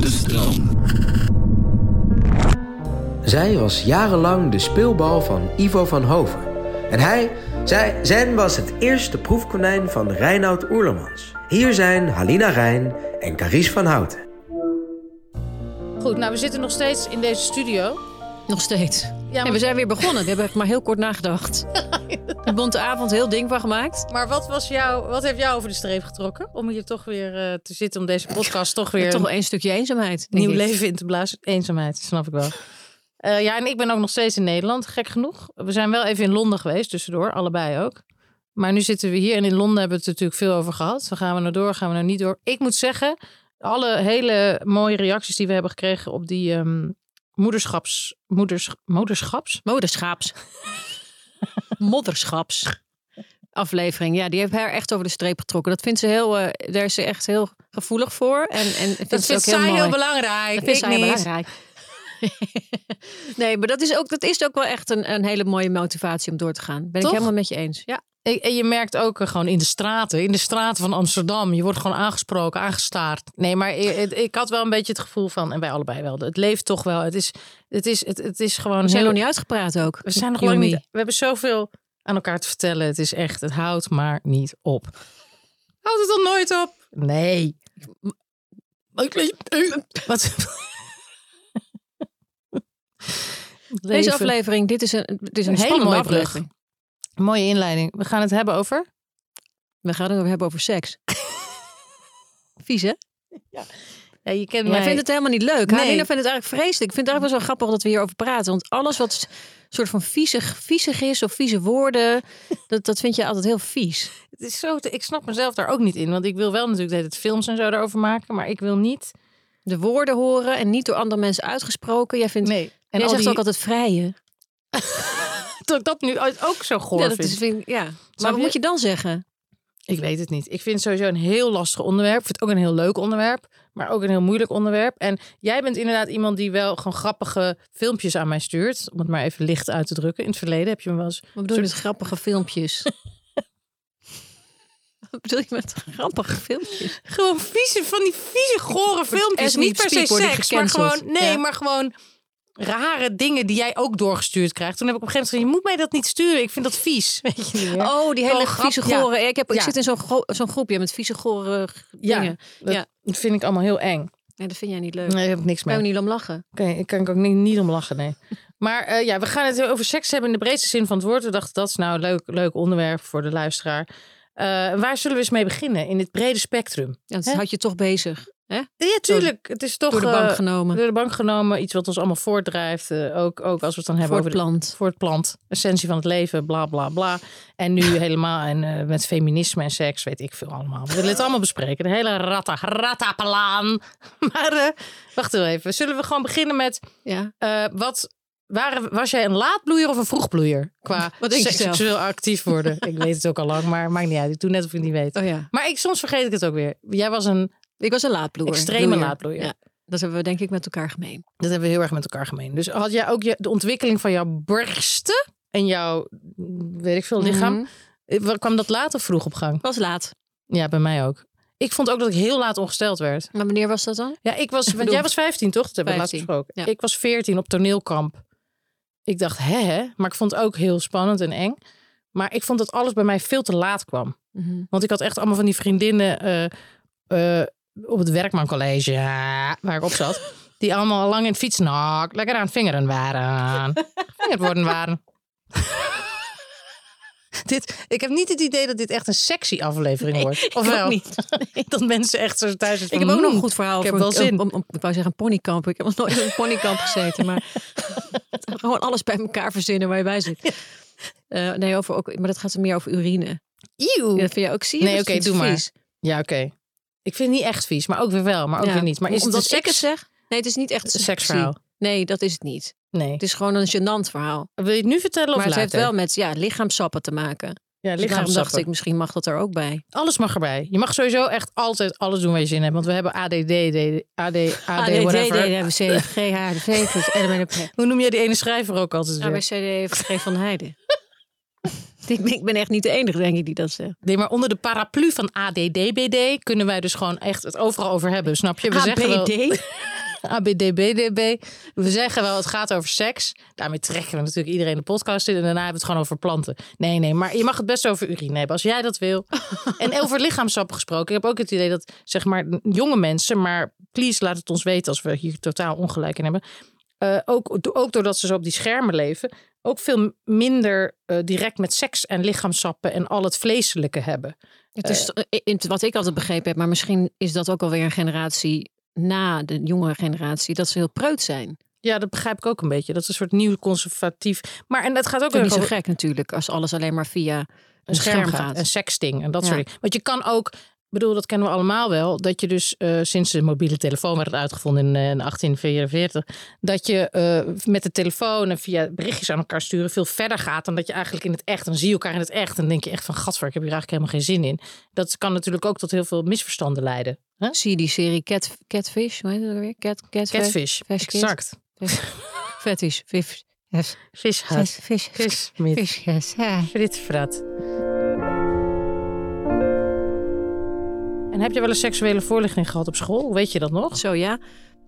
De stroom. Zij was jarenlang de speelbal van Ivo van Hoven. En hij, zij, Zen was het eerste proefkonijn van Reinoud Oerlemans. Hier zijn Halina Rijn en Caries van Houten. Goed, nou we zitten nog steeds in deze studio. Nog steeds. Ja, maar, we zijn weer begonnen. We hebben maar heel kort nagedacht. De bonte avond heel ding van gemaakt. maar wat, was jou, wat heeft jou over de streep getrokken? Om hier toch weer eh, te zitten, om deze podcast toch weer Toch een stukje eenzaamheid. nieuw ik. leven in te blazen. Eenzaamheid, snap ik wel. Eh, ja, en ik ben ook nog steeds in Nederland, gek genoeg. We zijn wel even in Londen geweest, tussendoor, allebei ook. Maar nu zitten we hier en in Londen hebben we het natuurlijk veel over gehad. Dan gaan we nou door, gaan we nou niet door. Ik moet zeggen, alle hele mooie reacties die we hebben gekregen op die ehm, moederschaps... Moeders, moederschaps? Moderschaaps. Modderschaps. Aflevering. Ja, die heeft haar echt over de streep getrokken. Dat vindt ze heel, eh, daar is ze echt heel gevoelig voor. En, en vindt Dat ze ook vindt heel zij mooi. heel belangrijk. Dat vindt zij belangrijk. nee, maar dat is ook, dat is ook wel echt een, een hele mooie motivatie om door te gaan. Ben Toch? ik helemaal met je eens. Ja. En je merkt ook eh, gewoon in de straten, in de straten van Amsterdam. Je wordt gewoon aangesproken, aangestaard. Nee, maar ik, ik had wel een beetje het gevoel van, en wij allebei wel, het leeft toch wel. Het is, het is, het, het is gewoon We zijn nog niet uitgepraat ook. We zijn nog lang niet. We hebben zoveel aan elkaar te vertellen. Het is echt, het houdt maar niet op. Houdt het dan nooit op? Nee. Wat? Deze aflevering, dit is een, dit is een, Een hele mooie brug. aflevering. Mooie inleiding. We gaan het hebben over. We gaan het hebben over seks. Vies, hè? Ja, je kent Jij mij. vindt het helemaal niet leuk. Nee. Halina vindt het eigenlijk vreselijk. Ik vind het eigenlijk wel zo grappig dat we hierover praten. Want alles wat soort van viezig, viezig is of vieze woorden, dat, dat vind je altijd heel vies. Het is zo te- ik snap mezelf daar ook niet in. Want ik wil wel natuurlijk hele tijd films en zo daarover maken. Maar ik wil niet. De woorden horen en niet door andere mensen uitgesproken. Jij, vindt, Nee. En jij zegt die, ook altijd vrije. dat ik dat nu ook zo goor Ja, dat vind. is, vind, ja. Maar wat je? moet je dan zeggen? Ik weet het niet. Ik vind het sowieso een heel lastig onderwerp. Ik vind het ook een heel leuk onderwerp. Maar ook een heel moeilijk onderwerp. En jij bent inderdaad iemand die wel gewoon grappige filmpjes aan mij stuurt. Om het maar even licht uit te drukken. In het verleden heb je me wel eens... Wat bedoel je met grappige filmpjes? Wat bedoel je met grappige filmpjes? Gewoon vieze, van die vieze, gore filmpjes. Niet per se seks, maar gewoon... Nee, Ja. maar gewoon rare dingen die jij ook doorgestuurd krijgt. Toen heb ik op een gegeven moment gezegd... Je moet mij dat niet sturen. Ik vind dat vies. Weet je niet? Oh, die hele grap- vieze ja. Ik, heb, ik Ja. zit in zo'n gro- zo'n groepje met vieze gore Ja, dingen. dat Ja. vind ik allemaal heel eng. Nee, dat vind jij niet leuk. Nee, daar heb ik niks Kan mee. je niet om lachen? Oké, ik kan ook niet, niet om lachen, nee. Maar eh, ja, we gaan het over seks hebben in de breedste zin van het woord. We dachten, dat is nou een leuk, leuk onderwerp voor de luisteraar. Eh, waar zullen we eens mee beginnen? In dit brede spectrum. Ja, dat houdt je toch bezig. Hè? Ja, tuurlijk. Het is toch Door de bank eh, genomen. door de bank genomen. Iets wat ons allemaal voortdrijft. Eh, ook, ook als we het dan hebben over de, voor het plant. Essentie van het leven, bla bla bla. En nu helemaal en, eh, met feminisme en seks, weet ik veel allemaal. We willen het allemaal bespreken. De hele ratta, rattapalaan. Maar eh, wacht even. Zullen we gewoon beginnen met... Ja. Wat waren, was jij een laadbloeier of een vroegbloeier? Qua Wat denk je seksueel actief worden. ik weet het ook al lang, maar maakt niet uit. Ik doe net of ik het niet weet. Oh ja. Maar ik, soms vergeet ik het ook weer. Jij was een, Ik was een laadbloeier. Extreme Bloeier. laadbloeier. Ja. Dat hebben we denk ik met elkaar gemeen. dat hebben we heel erg met elkaar gemeen. Dus had jij ook je, de ontwikkeling van jouw borsten en jouw, weet ik veel, lichaam. Wa- Kwam dat laat of vroeg op gang? Was laat. Ja, bij mij ook. Ik vond ook dat ik heel laat ongesteld werd. Maar wanneer was dat dan? Ja, ik was, want bedoel- jij was 15 toch? Dat hebben we laatst 15, besproken. ja. Ik was 14 op toneelkamp. Ik dacht, hè, hè? Maar ik vond het ook heel spannend en eng. Maar ik vond dat alles bij mij veel te laat kwam. Mhm. Want ik had echt allemaal van die vriendinnen. eh, eh, op het Werkmancollege, ja, waar ik op zat, die allemaal lang in het fietsnak lekker aan het vingeren waren. Vingerd worden waren. dit, ik heb niet het idee dat dit echt een sexy aflevering wordt. Of Ik ook wel? niet. Dat mensen echt zo thuis Ik heb ook nog een "Hmm, goed verhaal ik heb wel zin." Om, om- ik wou zeggen een ponykamp. Ik heb nog nooit in een ponykamp gezeten, maar gewoon alles bij elkaar verzinnen waar je bij zit. Eh, nee, over ook, maar dat gaat er meer over urine. Eeuw. Ja, dat vind je ook zie je? Nee, oké, doe maar. Ja, oké. Ik vind het niet echt vies, maar ook weer wel, maar ook Ja. weer niet. Maar is het Omdat ik het zeg? Nee, het is niet echt een seksverhaal? Nee, dat is het niet. Nee. Het is gewoon een gênant verhaal. Wil je het nu vertellen of maar het heeft wel met ja, lichaamsappen te maken. ja, Dus lichaamsappen. dacht ik, misschien mag dat er ook bij. Alles mag erbij. Je mag sowieso echt altijd alles doen waar je zin in hebt. Want we hebben ADD, D- AD, AD, whatever. ABCD, G, H, de. Hoe noem jij die ene schrijver ook altijd weer? ABCD, G van Heijden. ik, ben, echt niet de enige, denk ik, die dat zegt. Nee, maar onder de paraplu van ADDBD kunnen wij dus gewoon echt het overal over hebben. Snap je? We zeggen wel ABD? ABDBDB. We zeggen wel het gaat over seks. Daarmee trekken we natuurlijk iedereen de podcast in. En daarna hebben we het gewoon over planten. Nee, nee, maar je mag het best over urine hebben als jij dat wil. en over lichaamsappen gesproken. Ik heb ook het idee dat zeg maar jonge mensen, maar please laat het ons weten als we hier totaal ongelijk in hebben. Eh, ook, ook doordat ze zo op die schermen leven, ook veel minder eh, direct met seks en lichaamsappen en al het vleeselijke hebben. Het is in- wat ik altijd begrepen heb, maar misschien is dat ook alweer een generatie na de jongere generatie, dat ze heel preut zijn. Ja, dat begrijp ik ook een beetje. Dat is een soort nieuw conservatief. Maar en het gaat ook Dat is niet zo gek natuurlijk, als alles alleen maar via een, scherm, gaat. Een sexting en dat Ja. soort dingen. Want je kan ook, bedoel, dat kennen we allemaal wel, dat je dus eh, sinds de mobiele telefoon werd uitgevonden in, eh, in 1844, dat je eh, met de telefoon en via berichtjes aan elkaar sturen veel verder gaat dan dat je eigenlijk in het echt. Dan zie je elkaar in het echt en denk je echt van, gadver, ik heb hier eigenlijk helemaal geen zin in. Dat kan natuurlijk ook tot heel veel misverstanden leiden. Zie je die serie Cat, Catfish, hoe heet dat weer? Cat, cat, Catfish, Fish kids. exact. Fetish, vis, yes. Vishuis, vis, vis, met visjes, ja. fritfrat. En heb je wel een seksuele voorlichting gehad op school? Weet je dat nog? Zo ja.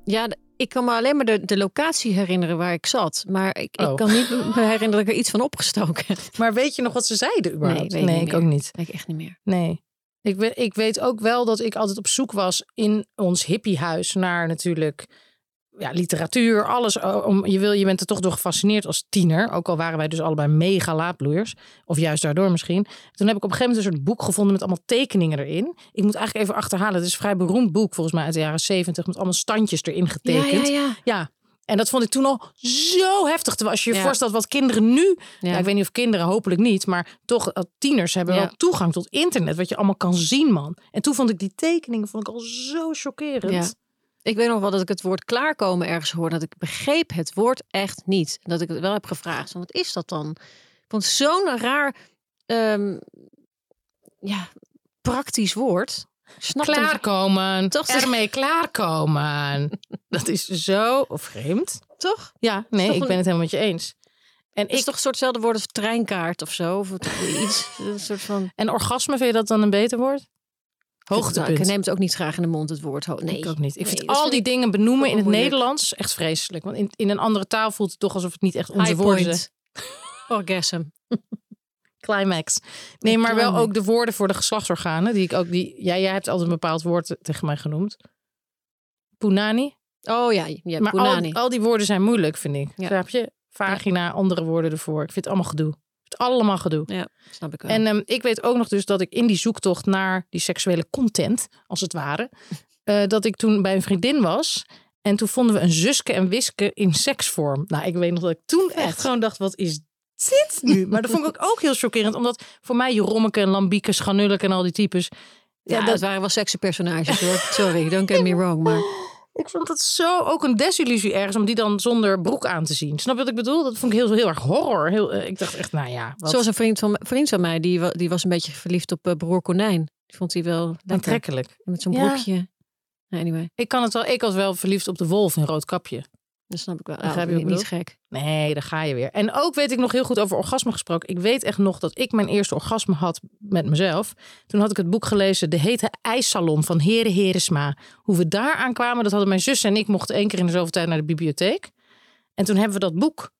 Ja, ik kan me alleen maar de, de locatie herinneren waar ik zat. Maar ik, Oh. ik kan niet me herinneren dat ik er iets van opgestoken heb. Maar weet je nog wat ze zeiden überhaupt? Nee, weet ik niet ik meer. ook niet. Weet ik echt niet meer. Nee. Ik weet, ik weet ook wel dat ik altijd op zoek was in ons hippiehuis naar natuurlijk ja, literatuur, alles. eh, Om, je, wil, je bent er toch door gefascineerd als tiener. Ook al waren wij dus allebei mega laadbloeiers. Of juist daardoor misschien. Toen heb ik op een gegeven moment een soort boek gevonden met allemaal tekeningen erin. Ik moet eigenlijk even achterhalen. Het is een vrij beroemd boek volgens mij uit de jaren zeventig. Met allemaal standjes erin getekend. Ja, ja, ja. Ja, en dat vond ik toen al zo heftig. Terwijl als je je Ja. voorstelt wat kinderen nu... Ja. Ik weet niet of kinderen, hopelijk niet. Maar toch, eh, tieners hebben Ja. wel toegang tot internet. Wat je allemaal kan zien, man. En toen vond ik die tekeningen vond ik al zo chockerend. Ik weet nog wel dat ik het woord klaarkomen ergens hoorde. Dat ik begreep het woord echt niet. En dat ik het wel heb gevraagd. Van, wat is dat dan? Ik vond zo'n raar, ehm, ja, praktisch woord. Het- Klaarkomen. Toch? Ermee klaarkomen. Dat is zo vreemd. Toch? Ja, nee, toch ik een- ben het helemaal met je eens. En, Het is ik, toch een soortzelfde woord als treinkaart of zo? Of iets, een soort van... en orgasme, vind je dat dan een beter woord? Hoogtepunt. Nou, ik neem het ook niet graag in de mond, het woord. Nee, Ik ook niet. Ik Nee, vind al die dingen benoemen in het moeilijk. Nederlands echt vreselijk. Want in, in een andere taal voelt het toch alsof het niet echt onze High woorden point. zijn. Orgasm. Climax. Nee, maar wel ook de woorden voor de geslachtsorganen. Die ik ook, die, ja, jij hebt altijd een bepaald woord tegen mij genoemd. Punani. Oh ja, ja maar punani. al, al die woorden zijn moeilijk, vind ik. Ja. Snap je? Vagina, andere woorden ervoor. Ik vind het allemaal gedoe. Allemaal gedoe. Ja, snap ik wel. En ehm, ik weet ook nog dus dat ik in die zoektocht naar die seksuele content, als het ware, eh, dat ik toen bij een vriendin was. En toen vonden we een zuske en wiske in seksvorm. Nou, ik weet nog dat ik toen echt gewoon dacht, wat is dit nu? Maar dat vond ik ook heel chockerend. Omdat voor mij Jerommeke en Lambieke, Schanulke en al die types. ja, Ja, dat dat, waren wel sexy personages hoor. Sorry, don't get me wrong. Maar ik vond het zo ook een desillusie ergens om die dan zonder broek aan te zien. Snap je wat ik bedoel? Dat vond ik heel, heel erg horror. Heel, eh, ik dacht echt, nou ja, wat zoals een vriend van, vriend van mij, die, die was een beetje verliefd op eh, broer Konijn. Die vond hij wel lekker. aantrekkelijk. Met zo'n Ja. broekje. Anyway, Ik kan het wel. Ik was wel verliefd op de wolf in rood kapje. Dat snap ik wel. Begrijp Nou, je wat ik niet gek. Nee, daar ga je weer. En ook weet ik nog heel goed over orgasme gesproken. Ik weet echt nog dat ik mijn eerste orgasme had met mezelf. Toen had ik het boek gelezen, De Hete IJssalon van Heren Heresma. Hoe we daar aankwamen, dat hadden mijn zus en ik mochten één keer in de zoveel tijd naar de bibliotheek. En toen hebben we dat boek.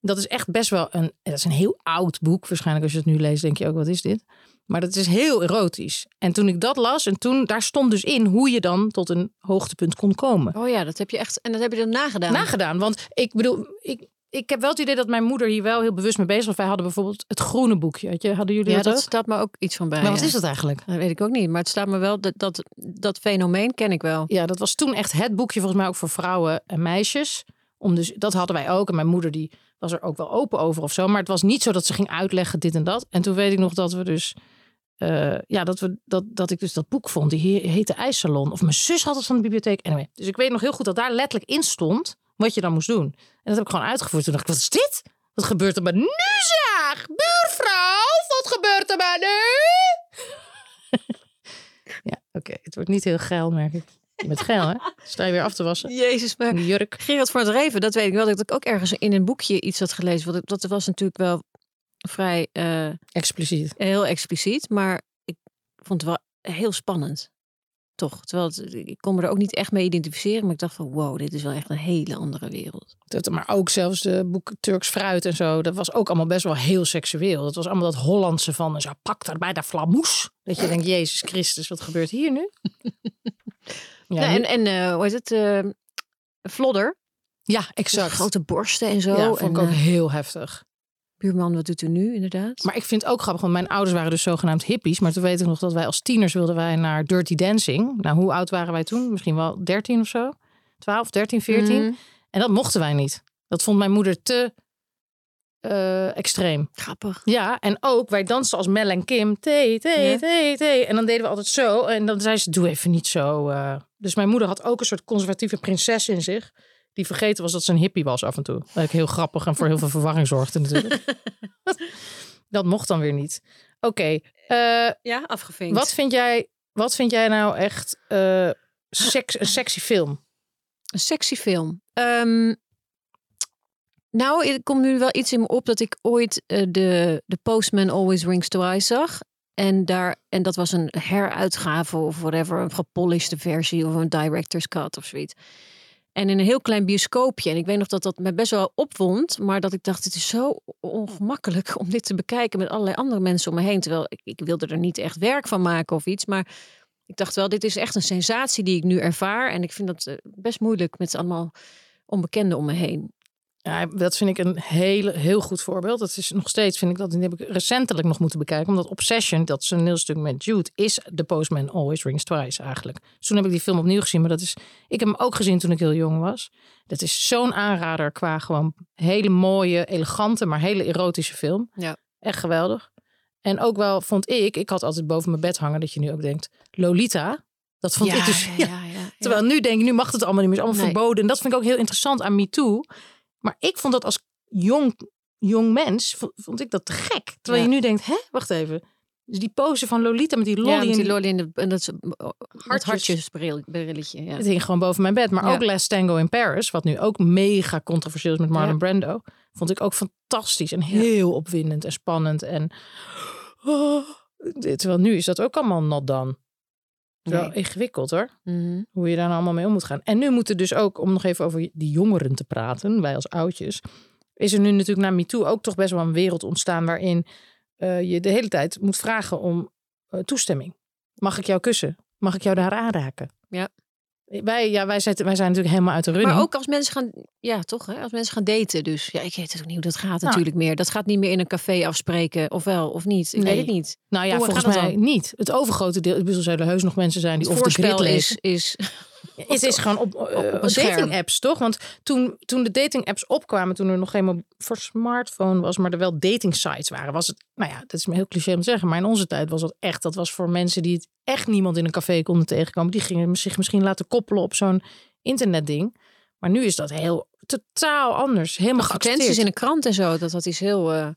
Dat is echt best wel een, dat is een heel oud boek. Waarschijnlijk als je het nu leest, denk je ook, wat is dit? Maar dat is heel erotisch. En toen ik dat las, en toen daar stond dus in hoe je dan tot een hoogtepunt kon komen. Oh ja, dat heb je echt. En dat heb je dan nagedaan. Nagedaan. Want ik bedoel, ik, ik heb wel het idee dat mijn moeder hier wel heel bewust mee bezig was. Wij hadden bijvoorbeeld het groene boekje. Hadden jullie ja, dat, dat ook? staat me ook iets van bij. Maar wat ja. is dat eigenlijk? Dat weet ik ook niet. Maar het staat me wel. Dat, dat, dat fenomeen ken ik wel. Ja, dat was toen echt het boekje volgens mij ook voor vrouwen en meisjes. Om dus, dat hadden wij ook. En mijn moeder die was er ook wel open over of zo. Maar het was niet zo dat ze ging uitleggen dit en dat. En toen weet ik nog dat we dus... eh, ja, dat, we, dat, dat ik dus dat boek vond. Die he- heette IJssalon. Of mijn zus had het van de bibliotheek. Anyway, dus ik weet nog heel goed dat daar letterlijk in stond... wat je dan moest doen. En dat heb ik gewoon uitgevoerd. Toen dacht ik, wat is dit? Wat gebeurt er maar nu zeg? Buurvrouw, wat gebeurt er maar nu? ja, oké. Het wordt niet heel geil, merk ik. Bent geil, hè? Sta je weer af te wassen. Jezus, maar jurk. Gerard van het Reven, dat weet ik wel. Dat ik ook ergens in een boekje iets had gelezen. Want dat was natuurlijk wel vrij eh, Expliciet. heel expliciet. Maar ik vond het wel heel spannend. Toch? Terwijl het, ik kon me er ook niet echt mee identificeren. Maar ik dacht van wow, dit is wel echt een hele andere wereld. Dat, maar ook zelfs de boek Turks fruit en zo. Dat was ook allemaal best wel heel seksueel. Dat was allemaal dat Hollandse van. En zo pak daar bij de flamoes. Dat je denkt, Jezus Christus, wat gebeurt hier nu? Ja, nu- en en eh, hoe heet het? eh Vlodder. ja Exact. Grote borsten en zo. ja, vond en ik ook heel heftig. Buurman, wat doet u nu inderdaad? Maar ik vind het ook grappig, want mijn ouders waren dus zogenaamd hippies. Maar toen weet ik nog dat wij als tieners wilden wij naar Dirty Dancing. Nou, hoe oud waren wij toen? Misschien wel 13 of zo? 12, 13, 14. Mhm. En dat mochten wij niet. Dat vond mijn moeder te eh, extreem. Grappig. Ja, en ook wij dansten als Mel en Kim. Thee, thee, Ja. thee. En dan deden we altijd zo. En dan zei ze, doe even niet zo. eh. Dus mijn moeder had ook een soort conservatieve prinses in zich. Die vergeten was dat ze een hippie was af en toe. Ik heel grappig en voor heel veel verwarring zorgde natuurlijk. dat mocht dan weer niet. Oké, eh, Ja, afgevinkt. wat, vind jij, wat vind jij nou echt seks, een sexy film? Een sexy film. Ehm, nou, er komt nu wel iets in me op dat ik ooit eh, de, de Postman Always Rings Twice zag. En, daar, en dat was een heruitgave of whatever, een gepolished versie of een director's cut of zoiets. En in een heel klein bioscoopje. En ik weet nog dat dat me best wel opwond. Maar dat ik dacht, het is zo ongemakkelijk om dit te bekijken met allerlei andere mensen om me heen. Terwijl ik, ik wilde er niet echt werk van maken of iets. Maar ik dacht wel, dit is echt een sensatie die ik nu ervaar. En ik vind dat eh, best moeilijk met allemaal onbekenden om me heen. Ja, dat vind ik een hele, heel goed voorbeeld. Dat is nog steeds, vind ik dat, die heb ik recentelijk nog moeten bekijken. Omdat Obsession, dat is een heel stuk met Jude, is The Postman Always Rings Twice eigenlijk. Dus toen heb ik die film opnieuw gezien. Maar dat is, ik heb hem ook gezien toen ik heel jong was. Dat is zo'n aanrader qua gewoon hele mooie, elegante, maar hele erotische film. Ja. Echt geweldig. En ook wel vond ik, ik had altijd boven mijn bed hangen dat je nu ook denkt, Lolita. Dat vond ik dus. ja, Terwijl nu denk ik, nu mag het allemaal niet meer. Is allemaal Nee. verboden. En dat vind ik ook heel interessant aan MeToo. Maar ik vond dat als jong, jong mens, vond, ik dat te gek. Terwijl Ja. je nu denkt, hè, wacht even. Dus die pose van Lolita met die lolly. Ja, met die lolly in de, en dat Hartjes. hartjesbrilletje. Ja. Het hing gewoon boven mijn bed. Maar Ja. ook Last Tango in Paris, wat nu ook mega controversieel is met Marlon Ja. Brando. Vond ik ook fantastisch en heel opwindend en spannend. En oh, terwijl nu is dat ook allemaal not done. Wel Nee. ingewikkeld hoor. Mhm. Hoe je daar nou allemaal mee om moet gaan. En nu moeten dus ook, om nog even over die jongeren te praten, wij als oudjes, is er nu natuurlijk na MeToo ook toch best wel een wereld ontstaan waarin eh, je de hele tijd moet vragen om eh, toestemming. Mag ik jou kussen? Mag ik jou daar aanraken? Ja. Wij, ja, wij, zijn, wij zijn natuurlijk helemaal uit de running. Maar ook als mensen gaan, ja toch, hè? als mensen gaan daten. Dus ja, ik weet het ook niet hoe dat gaat Nou. natuurlijk meer. Dat gaat niet meer in een café afspreken, of wel, of niet. Ik Nee. weet het niet. nou ja, hoe volgens mij niet. Het overgrote deel, er zullen heus nog mensen zijn die Het of de grid lezen. is, is Het is gewoon op, eh, op dating apps, toch? Want toen, toen de dating apps opkwamen, toen er nog helemaal voor smartphone was, maar er wel dating sites waren, was het, nou ja, dat is me heel cliché om te zeggen, maar in onze tijd was dat echt, dat was voor mensen die het echt niemand in een café konden tegenkomen. Die gingen zich misschien laten koppelen op zo'n internetding. Maar nu is dat heel totaal anders. Helemaal advertenties in de krant en zo. Dat had iets heel eh,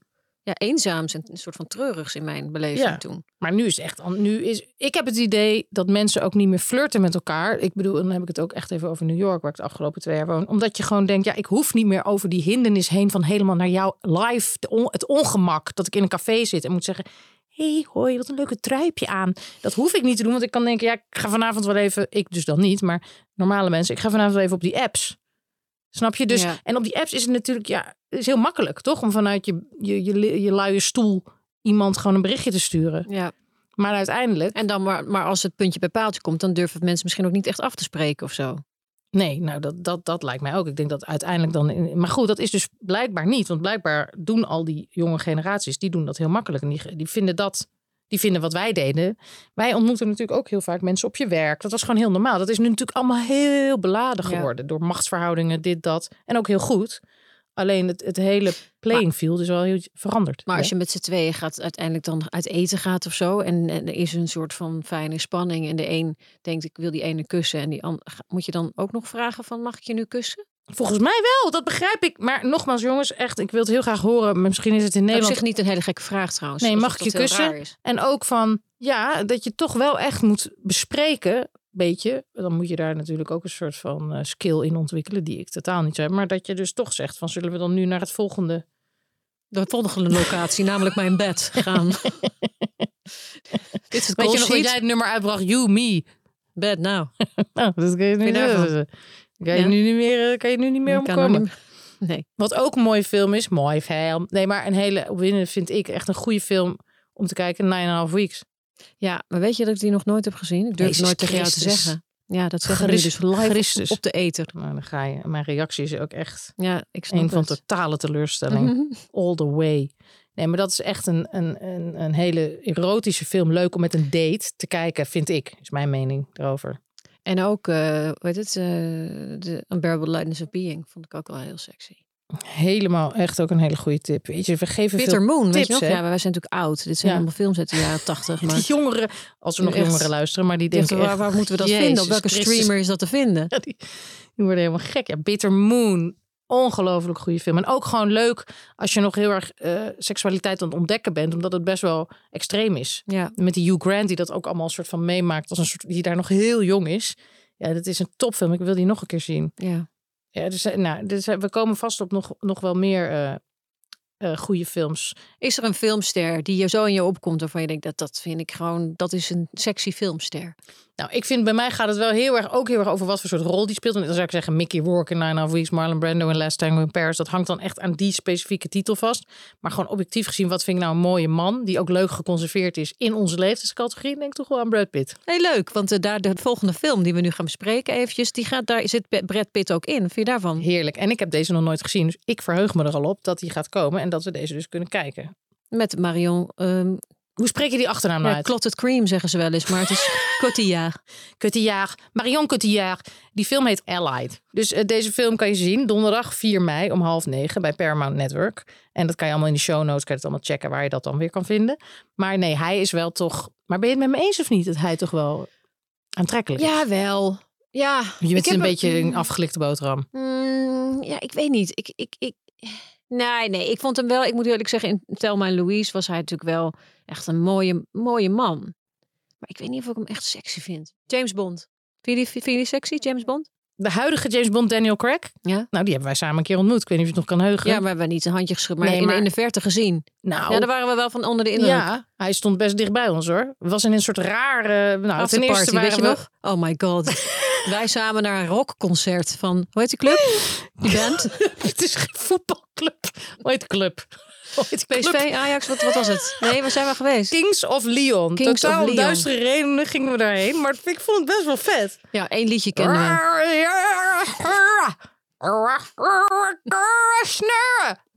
ja, eenzaams en een soort van treurigs in mijn beleving Ja. toen. Maar nu is echt. Nu is, ik heb het idee dat mensen ook niet meer flirten met elkaar. Ik bedoel, en dan heb ik het ook echt even over New York, waar ik de afgelopen twee jaar woon. Omdat je gewoon denkt, ja, ik hoef niet meer over die hindernis heen van helemaal naar jou live. de on- het ongemak dat ik in een café zit en moet zeggen. hey, hoi, wat een leuke truipje aan. Dat hoef ik niet te doen, want ik kan denken, ja, ik ga vanavond wel even, ik dus dan niet, maar normale mensen, ik ga vanavond wel even op die apps. Snap je? Dus, Ja. en op die apps is het natuurlijk, ja, is heel makkelijk, toch? Om vanuit je, je, je, je luie stoel iemand gewoon een berichtje te sturen. Ja. Maar uiteindelijk, En dan maar, maar als het puntje bij paaltje komt, dan durven mensen misschien ook niet echt af te spreken of zo. nee, nou dat, dat, dat lijkt mij ook. Ik denk dat uiteindelijk dan. in- Maar goed, dat is dus blijkbaar niet. Want blijkbaar doen al die jonge generaties, die doen dat heel makkelijk. En die, die vinden dat. Die vinden wat wij deden. Wij ontmoeten natuurlijk ook heel vaak mensen op je werk. Dat was gewoon heel normaal. Dat is nu natuurlijk allemaal heel beladen Ja. geworden. Door machtsverhoudingen, dit, dat. En ook heel goed. Alleen het, het hele playing field is wel heel veranderd. Maar als je met z'n tweeën gaat uiteindelijk dan uit eten gaat of zo. En, en er is een soort van fijne spanning. En de een denkt ik wil die ene kussen. En die ander, moet je dan ook nog vragen van mag ik je nu kussen? Volgens mij wel, dat begrijp ik. Maar nogmaals, jongens, echt, ik wil het heel graag horen. Maar Misschien is het in Op Nederland zich niet een hele gekke vraag trouwens. Nee, mag ik je kussen? En ook van, ja, dat je toch wel echt moet bespreken, beetje. Dan moet je daar natuurlijk ook een soort van eh, skill in ontwikkelen, die ik totaal niet heb. Maar dat je dus toch zegt van, zullen we dan nu naar het volgende? De volgende locatie, namelijk mijn bed, gaan. Dit is het Weet je nog dat jij het nummer uitbracht, You, Me? Bed nou. Nou, dat kan je nu? Kan je Ja. nu niet meer, eh, kan je nu niet meer er omkomen. niet meer- Nee. Wat ook een mooie film is, mooi film. Nee, maar een hele opwindende vind ik echt een goede film om te kijken. Nine and a Half Weeks. Ja, maar weet je dat ik die nog nooit heb gezien? Ik durf Jezus nooit tegen jou te zeggen. Ja, dat zeggen we dus live Christus. op de eter. Nou, dan ga je. Mijn reactie is ook echt Ja, ik snap een van het. totale teleurstelling. All the way. Nee, maar dat is echt een, een, een, een hele erotische film. Leuk om met een date te kijken, vind ik. Is mijn mening erover. En ook, eh hoe heet het, eh The Unbearable Lightness of Being vond ik ook wel heel sexy. Helemaal echt ook een hele goede tip. Weet je, we geven Bitter veel Moon, weet je nog? Ja, maar wij zijn natuurlijk oud. Dit zijn Ja. allemaal films uit de jaren tachtig. Maar Die jongeren, als we nog Echt. jongeren luisteren, maar die denken waar, echt, waar moeten we dat Jezus vinden? Op welke Christus. streamer is dat te vinden? Ja, die, die worden helemaal gek. Ja, Bitter Moon. Ongelooflijk goede film. En ook gewoon leuk als je nog heel erg eh, seksualiteit aan het ontdekken bent. Omdat het best wel extreem is. Ja, Met die Hugh Grant die dat ook allemaal een soort van meemaakt. Als een soort, die daar nog heel jong is. Ja, dat is een topfilm. Ik wil die nog een keer zien. ja. Ja, dus, eh, nou, dus, eh, we komen vast op nog, nog wel meer eh, goede films. Is er een filmster die je zo in je opkomt waarvan je denkt dat dat vind ik gewoon, dat is een sexy filmster. Nou, ik vind bij mij gaat het wel heel erg, ook heel erg over wat voor soort rol die speelt. En dan zou ik zeggen Mickey Rourke in Nine Half Weeks, Marlon Brando in Last Tango in Paris. Dat hangt dan echt aan die specifieke titel vast. Maar gewoon objectief gezien, wat vind ik nou een mooie man die ook leuk geconserveerd is in onze leeftijdscategorie? Denk toch wel aan Brad Pitt. Heel leuk, want eh, daar de volgende film die we nu gaan bespreken eventjes, die gaat, daar zit Brad Pitt ook in. Vind je daarvan? Heerlijk. En ik heb deze nog nooit gezien, dus ik verheug me er al op dat die gaat komen en dat we deze dus kunnen kijken. Met Marion, ehm Hoe spreek je die achternaam nou ja, uit? Clotted Cream zeggen ze wel eens, maar het is Cotillard. Cotillard, Marion Cotillard. Die film heet Allied. Dus eh, deze film kan je zien donderdag 4 mei om half negen bij Paramount Network. En dat kan je allemaal in de show notes, kan je het allemaal checken waar je dat dan weer kan vinden. Maar nee, hij is wel toch... Maar ben je het met me eens of niet dat hij toch wel aantrekkelijk is? Jawel. Ja, Je bent een beetje een afgelikte boterham. Mm, ja, ik weet niet. Ik, ik, ik, nee, nee, ik vond hem wel, ik moet eerlijk zeggen, in Thelma en Louise was hij natuurlijk wel echt een mooie, mooie man. Maar ik weet niet of ik hem echt sexy vind. James Bond. Vind je vind je sexy, James Bond? De huidige James Bond, Daniel Craig. Ja. Nou, die hebben wij samen een keer ontmoet. Ik weet niet of je het nog kan heugen. Ja, we hebben niet een handje geschud, maar, Nee, in, maar- in de verte gezien. nou, Ja, daar waren we wel van onder de indruk. ja, hij stond best dicht bij ons hoor. Was in een soort rare... Nou, ten eerste waren weet je we... nog? Oh my god. Wij samen naar een rockconcert van, hoe heet die club? Die band? Het is geen voetbalclub. Hoe heet de club? PSV, Ajax, wat, wat was het? Nee, waar zijn we geweest? Kings of Leon. Kings Totaal of Leon. duistere redenen gingen we daarheen. Maar ik vond het best wel vet. Ja, één liedje kennen we.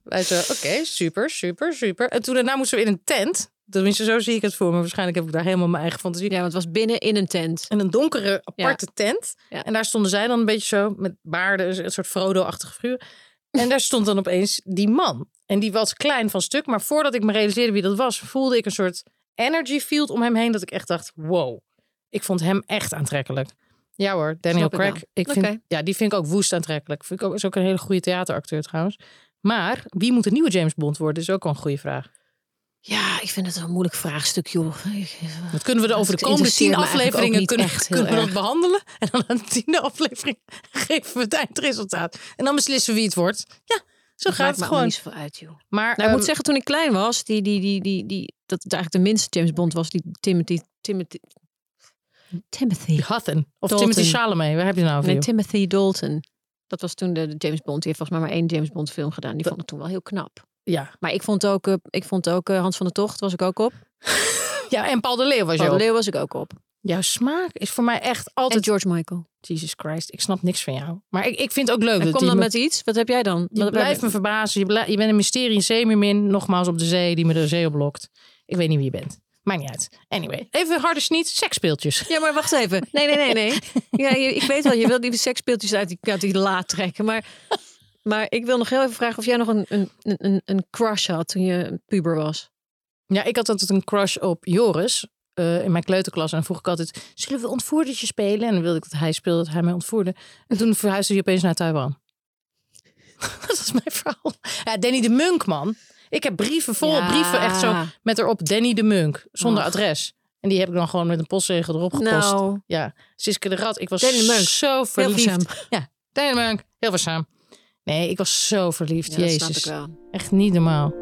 Wij zo, oké, super, super, super. En toen daarna moesten we in een tent. Tenminste, zo zie ik het voor me. Waarschijnlijk heb ik daar helemaal mijn eigen fantasie. Ja, want het was binnen in een tent. En een donkere, aparte tent. Ja. En daar stonden zij dan een beetje zo met baarden, een soort Frodo-achtige figuur. En daar stond dan opeens die man. En die was klein van stuk. Maar voordat ik me realiseerde wie dat was, voelde ik een soort energy field om hem heen. Dat ik echt dacht, wow. Ik vond hem echt aantrekkelijk. Ja hoor, Daniel Snap Craig. Ik vind, ja, die vind ik ook woest aantrekkelijk. Vind ik ook, is ook een hele goede theateracteur trouwens. Maar wie moet de nieuwe James Bond worden, is ook wel een goede vraag. Ja, ik vind het een moeilijk vraagstuk, joh. Ik- Dat kunnen we er over de komende tien afleveringen kunnen, kunnen we dat behandelen. En dan aan de tiende aflevering geven we het eindresultaat. En dan beslissen we wie het wordt. Ja, zo Het gaat maakt het me gewoon. niet zoveel uit, joh. Maar Nou, ik moet zeggen, toen ik klein was, die, die, die, die, die, dat het eigenlijk de minste James Bond was, die Timothy... Timothy... Timothy. Hutton of Dalton. Timothy Chalamet, waar heb je nou over? Nee? Timothy Dalton. Dat was toen de, de James Bond. Die heeft volgens mij maar één James Bond film gedaan. Die vond ik toen wel heel knap. Ja, Maar ik vond ook, eh, ik vond ook eh, Hans van der Tocht, was ik ook op. Ja, en Paul de Leeuw was je Paul de. Leeuw was ik ook op. Jouw smaak is voor mij echt En altijd... George Michael. Jesus Christ, ik snap niks van jou. Maar ik, ik vind het ook leuk En dat kom dan me- met iets. Wat heb jij dan? Je blijft me verbazen. Je, blij- je bent een mysterie, een zeemermin. Nogmaals op de zee, die me de zee oplokt. Ik weet niet wie je bent. Maakt niet uit. Anyway, even harde sniet. Seksspeeltjes. Ja, maar wacht even. Nee, nee, nee, nee. Ja, je- ik weet wel, je wil die seksspeeltjes uit die, uit die la trekken. Maar, maar ik wil nog heel even vragen of jij nog een, een, een, een crush had toen je puber was. Ja, ik had altijd een crush op Joris. eh, in mijn kleuterklas. En dan vroeg ik altijd, zullen we ontvoerdertje spelen? En dan wilde ik dat hij speelde, dat hij mij ontvoerde. En toen verhuisde hij opeens naar Taiwan. dat is mijn verhaal. Ja, Danny de Munk, man. Ik heb brieven vol, Ja. brieven echt zo met erop Danny de Munk. Zonder adres. En die heb ik dan gewoon met een postzegel erop gepost. Nou, Ja, Siske de Rat. Ik was Danny de Munk. zo verliefd. Ja, Danny de Munk. Hilversum. Nee, ik was zo verliefd. Ja, dat snap Jezus. ik wel. Echt niet normaal.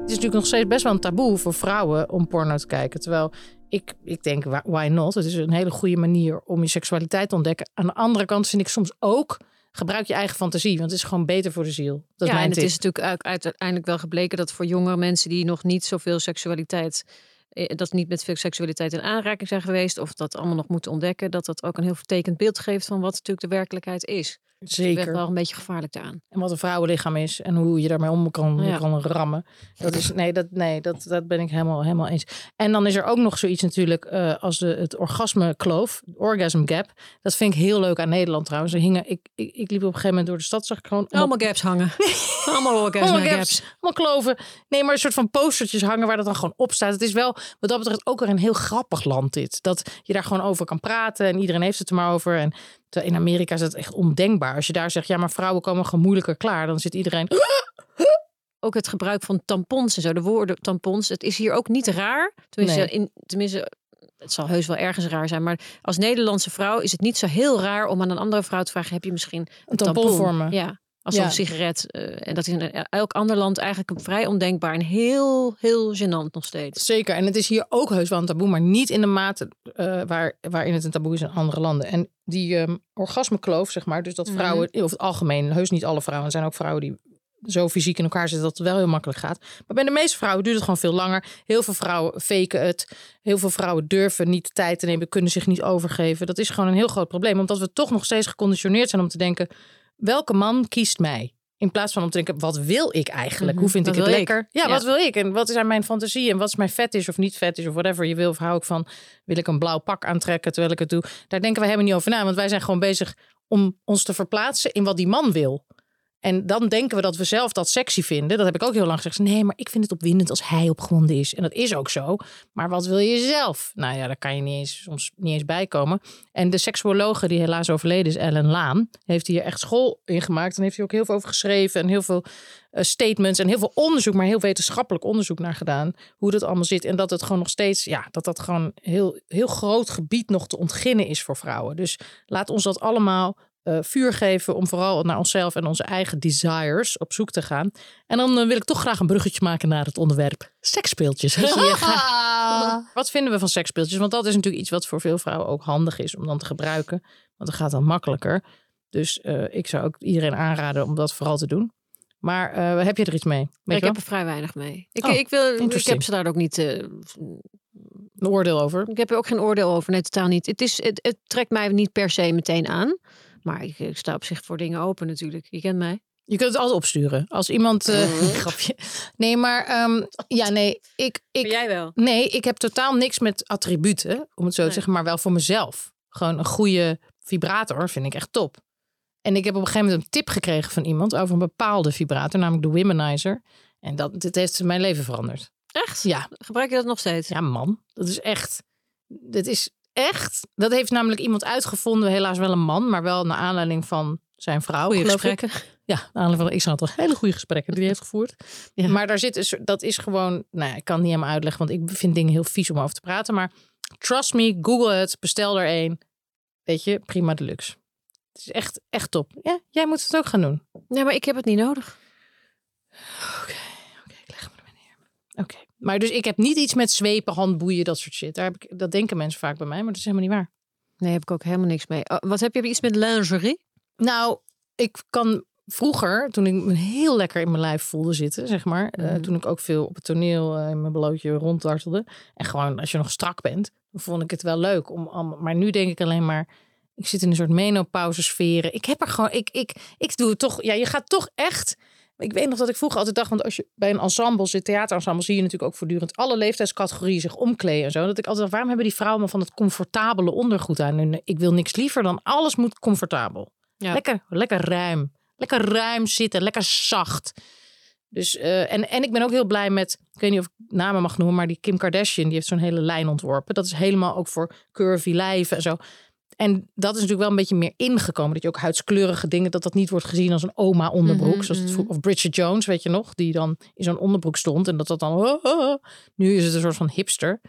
Het is natuurlijk nog steeds best wel een taboe voor vrouwen om porno te kijken. Terwijl ik, ik denk, why not? Het is een hele goede manier om je seksualiteit te ontdekken. Aan de andere kant vind ik soms ook, gebruik je eigen fantasie. Want het is gewoon beter voor de ziel. Dat ja, en het tip. is natuurlijk uit- uiteindelijk wel gebleken dat voor jongere mensen die nog niet zoveel seksualiteit, dat niet met veel seksualiteit in aanraking zijn geweest, of dat allemaal nog moeten ontdekken, dat dat ook een heel vertekend beeld geeft van wat natuurlijk de werkelijkheid is. Werd Zeker. wel een beetje gevaarlijk daaraan. En wat een vrouwenlichaam is en hoe je daarmee om kan, Ja. kan rammen. Dat is, nee, dat, nee dat, dat ben ik helemaal, helemaal eens. En dan is er ook nog zoiets natuurlijk eh, als de, het orgasme kloof, orgasm gap. Dat vind ik heel leuk aan Nederland trouwens. Er hingen, ik, ik, ik liep op een gegeven moment door de stad, zag ik gewoon Allemaal gaps hangen. allemaal allemaal gaps. gaps, allemaal kloven. Nee, maar een soort van postertjes hangen waar dat dan gewoon op staat. Het is wel, wat dat betreft, ook weer een heel grappig land dit. Dat je daar gewoon over kan praten en iedereen heeft het er maar over. En in Amerika is dat echt ondenkbaar. Als je daar zegt, ja, maar vrouwen komen gewoon moeilijker klaar. Dan zit iedereen... Ook het gebruik van tampons en zo, de woorden tampons. Het is hier ook niet raar. Tenminste, Nee. in, tenminste, het zal heus wel ergens raar zijn. Maar als Nederlandse vrouw is het niet zo heel raar om aan een andere vrouw te vragen: heb je misschien een, tampon voor me? Ja. Als Ja. een sigaret. eh, en dat is in elk ander land eigenlijk vrij ondenkbaar. En heel, heel gênant nog steeds. Zeker. En het is hier ook heus wel een taboe, maar niet in de mate eh, waar, waarin het een taboe is in andere landen. En die ehm orgasmekloof, zeg maar, dus dat Mhm. vrouwen, over het algemeen, heus niet alle vrouwen, er zijn ook vrouwen die zo fysiek in elkaar zitten dat het wel heel makkelijk gaat. Maar bij de meeste vrouwen duurt het gewoon veel langer. Heel veel vrouwen faken het. Heel veel vrouwen durven niet de tijd te nemen, kunnen zich niet overgeven. Dat is gewoon een heel groot probleem, omdat we toch nog steeds geconditioneerd zijn om te denken: welke man kiest mij? In plaats van om te denken, wat wil ik eigenlijk? Mhm, Hoe vind wat ik het ik? lekker? Ja, Ja. wat wil ik? En wat zijn mijn fantasieën? En wat is mijn fetish of niet fetish of whatever je wil? Of hou ik van, wil ik een blauw pak aantrekken terwijl ik het doe? Daar denken we helemaal niet over na. Want wij zijn gewoon bezig om ons te verplaatsen in wat die man wil. En dan denken we dat we zelf dat sexy vinden. Dat heb ik ook heel lang gezegd. Nee, maar ik vind het opwindend als hij opgewonden is. En dat is ook zo. Maar wat wil je zelf? Nou ja, daar kan je niet eens, soms niet eens bij komen. En de seksuologe die helaas overleden is, Ellen Laan, heeft hier echt school in gemaakt. En heeft hier ook heel veel over geschreven. En heel veel eh, statements en heel veel onderzoek, maar heel wetenschappelijk onderzoek naar gedaan. Hoe dat allemaal zit. En dat het gewoon nog steeds, ja, dat dat gewoon heel, heel groot gebied nog te ontginnen is voor vrouwen. Dus laat ons dat allemaal eh, vuur geven om vooral naar onszelf en onze eigen desires op zoek te gaan. En dan eh, wil ik toch graag een bruggetje maken naar het onderwerp seksspeeltjes. Wat vinden we van seksspeeltjes? Want dat is natuurlijk iets wat voor veel vrouwen ook handig is om dan te gebruiken. Want dat gaat dan makkelijker. Dus eh, ik zou ook iedereen aanraden om dat vooral te doen. Maar heb je er iets mee? Weet ik heb er vrij weinig mee. Ik, Oh, ik, wil, ik heb ze daar ook niet. Een oordeel over? ik heb er ook geen oordeel over. Nee, totaal niet. Het, is, het, het trekt mij niet per se meteen aan. Maar ik, ik sta op zich voor dingen open natuurlijk. Je kent mij. Je kunt het altijd opsturen. Als iemand... eh, grapje. Nee, maar ehm, ja, nee. Ik, ik, jij wel? Nee, ik heb totaal niks met attributen, om het zo te zeggen, maar wel voor mezelf. Gewoon een goede vibrator vind ik echt top. En ik heb op een gegeven moment een tip gekregen van iemand over een bepaalde vibrator, namelijk de Womanizer. En dat, dit heeft mijn leven veranderd. Echt? Ja, Gebruik je dat nog steeds? ja man, dat is echt. Dat is echt. Dat heeft namelijk iemand uitgevonden, helaas wel een man, maar wel naar aanleiding van zijn vrouw. Goeie ik. gesprekken. Ja, naar aanleiding van ik zag toch hele goede gesprekken die hij heeft gevoerd. Ja. Maar daar zit soort- dat is gewoon, nou ja, ik kan het niet helemaal uitleggen, want ik vind dingen heel vies om over te praten. Maar trust me, Google het, bestel er een. Weet je, prima deluxe. Het is echt, echt top. Ja, jij moet het ook gaan doen. Nee, maar ik heb het niet nodig. Oké, ik leg me er maar neer. Oké, maar dus ik heb niet iets met zwepen, handboeien, dat soort shit. Daar heb ik, dat denken mensen vaak bij mij, maar dat is helemaal niet waar. Nee, heb ik ook helemaal niks mee. Oh, wat heb je iets met lingerie? Nou, ik kan vroeger, toen ik me heel lekker in mijn lijf voelde zitten, zeg maar. eh, Mhm. toen ik ook veel op het toneel eh, in mijn blootje ronddartelde. En gewoon als je nog strak bent, vond ik het wel leuk. Om, om, maar nu denk ik alleen maar, ik zit in een soort menopauze sferen. Ik heb er gewoon, ik, ik, ik doe het toch, ja, je gaat toch echt... Ik weet nog dat ik vroeger altijd dacht, want als je bij een ensemble zit, theaterensemble, zie je natuurlijk ook voortdurend alle leeftijdscategorieën zich omkleden en zo. Dat ik altijd dacht, waarom hebben die vrouwen van het comfortabele ondergoed aan? En ik wil niks liever dan alles moet comfortabel. Ja. Lekker, lekker ruim. Lekker ruim zitten, lekker zacht. Dus, eh, en, en ik ben ook heel blij met, ik weet niet of ik namen mag noemen, maar die Kim Kardashian, die heeft zo'n hele lijn ontworpen. Dat is helemaal ook voor curvy lijven en zo. En dat is natuurlijk wel een beetje meer ingekomen. Dat je ook huidskleurige dingen, dat dat niet wordt gezien als een oma onderbroek. Mhm, zoals het, mhm. of Bridget Jones, weet je nog, die dan in zo'n onderbroek stond. En dat dat dan, oh, oh, oh. nu is het een soort van hipster.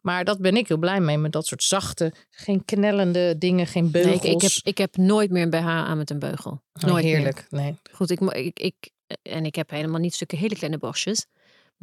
Maar dat ben ik heel blij mee, met dat soort zachte, geen knellende dingen, geen Nee, beugels. ik, ik, heb, ik heb nooit meer een BH aan met een beugel. Oh, Nooit meer. heerlijk. Nee. Goed, ik, ik, ik, en ik heb helemaal niet stukken hele kleine borstjes.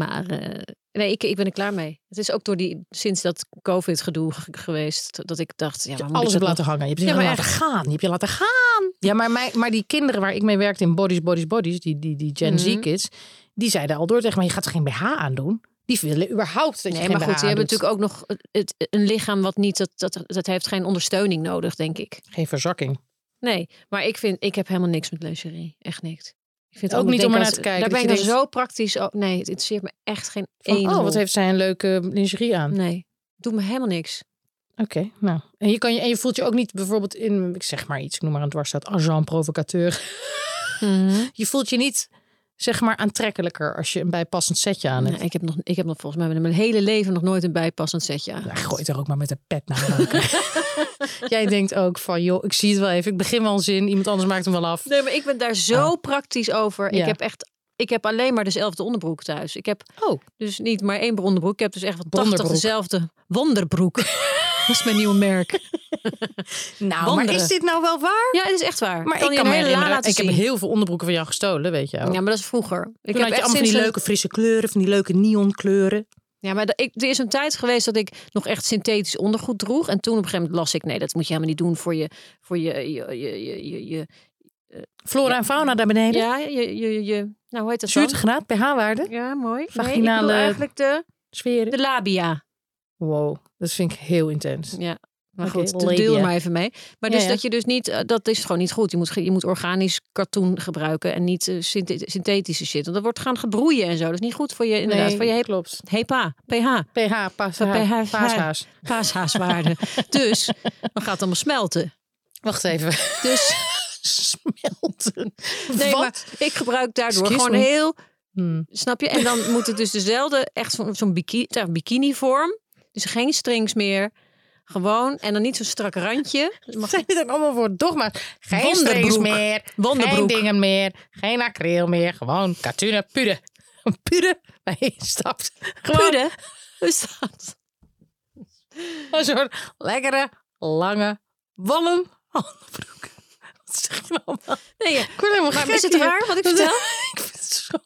Maar eh, nee, ik, ik ben er klaar mee. Het is ook door die, sinds dat COVID-gedoe ge- geweest, dat ik dacht, ja, maar alles op laten hangen. Je hebt je Ja, maar laten gaan. Je hebt je laten gaan. Ja, maar, mijn, maar die kinderen waar ik mee werkte in Bodies, Bodies, Bodies, die, die, die Gen Z Mhm. kids, die zeiden al door tegen mij, je gaat toch geen BH aandoen? Die willen überhaupt dat je Nee, geen maar goed, BH die hebben natuurlijk ook nog het, een lichaam wat niet, dat, dat, dat heeft geen ondersteuning nodig, denk ik. Geen verzakking. Nee, maar ik vind, ik heb helemaal niks met lingerie. Echt niks. Ik vind Ook ik niet om er als- naar te kijken, Daar ben ik je dan zo praktisch. Oh, nee, het interesseert me echt geen één. oh, wat heeft zij een leuke lingerie aan. Nee, doet me helemaal niks. Oké, nou. En je, kan je, en je voelt je ook niet bijvoorbeeld in, ik zeg maar iets, ik noem maar een dwarsstaat, agent provocateur. Je voelt je niet, zeg maar, aantrekkelijker als je een bijpassend setje aan hebt. Nee, ik, heb nog, ik heb nog volgens mij mijn hele leven nog nooit een bijpassend setje aan. Nou, gooi er ook maar met een pet naar. Jij denkt ook van, joh, ik zie het wel even. Ik begin wel een zin. Iemand anders maakt hem wel af. Nee, maar ik ben daar zo praktisch over. Ja. Ik heb echt. Ik heb alleen maar dezelfde onderbroek thuis. Ik heb Oh, dus niet maar één onderbroek. Ik heb dus echt van 80 Wonderbroek. dezelfde wonderbroek. Dat is mijn nieuwe merk. nou, maar is dit nou wel waar? Ja, het is echt waar. Maar kan ik je kan me herinneren, laten ik heb heel veel onderbroeken van jou gestolen, weet je wel. Ja, maar dat is vroeger. Ik heb echt allemaal van die leuke frisse kleuren, van die leuke neonkleuren. Ja, maar ik, er is een tijd geweest dat ik nog echt synthetisch ondergoed droeg. En toen op een gegeven moment las ik... nee, dat moet je helemaal niet doen voor je... Voor je, je, je, je, je, je- Flora en fauna daar beneden. ja, je, je, je... Nou, hoe heet dat Zuurte, dan? graad, pH-waarde, Ja, mooi. Nee, ik Vaginale- bedoel eigenlijk de, sferen. de labia. Wow, dat vind ik heel intens. Ja. Maar goed, labia. deel er maar even mee. Maar dus ja. dat je dus niet... eh, Dat is gewoon niet goed. Je moet, je moet organisch katoen gebruiken. En niet eh, synthe- synthetische shit. Want dat wordt gaan gebroeien en zo. Dat is niet goed voor je, inderdaad, voor je klopt. HEPA, pH. pH, pH, paashaas. paashaaswaarde. dus dan gaat het allemaal smelten. Wacht even. Dus Smelten. nee, Wat? maar ik gebruik daardoor Excuse gewoon me. heel, Hmm. snap je? En dan moet het dus dezelfde, echt zo'n zo'n bikini, ja, bikini vorm. Dus geen strings meer. Gewoon, en dan niet zo'n strak randje. Mag- Zijn dit ook allemaal voor dogma's? Geen Wonderbroek. strings meer, Wonderbroek. geen dingen meer, geen acryl meer. Gewoon katoenen pude. Pude waar je instapt. Gewoon Pude? Hoe is dat? een soort lekkere, lange, wollen onderbroek. Wat zeg je nou? Nee, ja. Ik word helemaal gek is het raar wat ik vertel? ik vind het zo...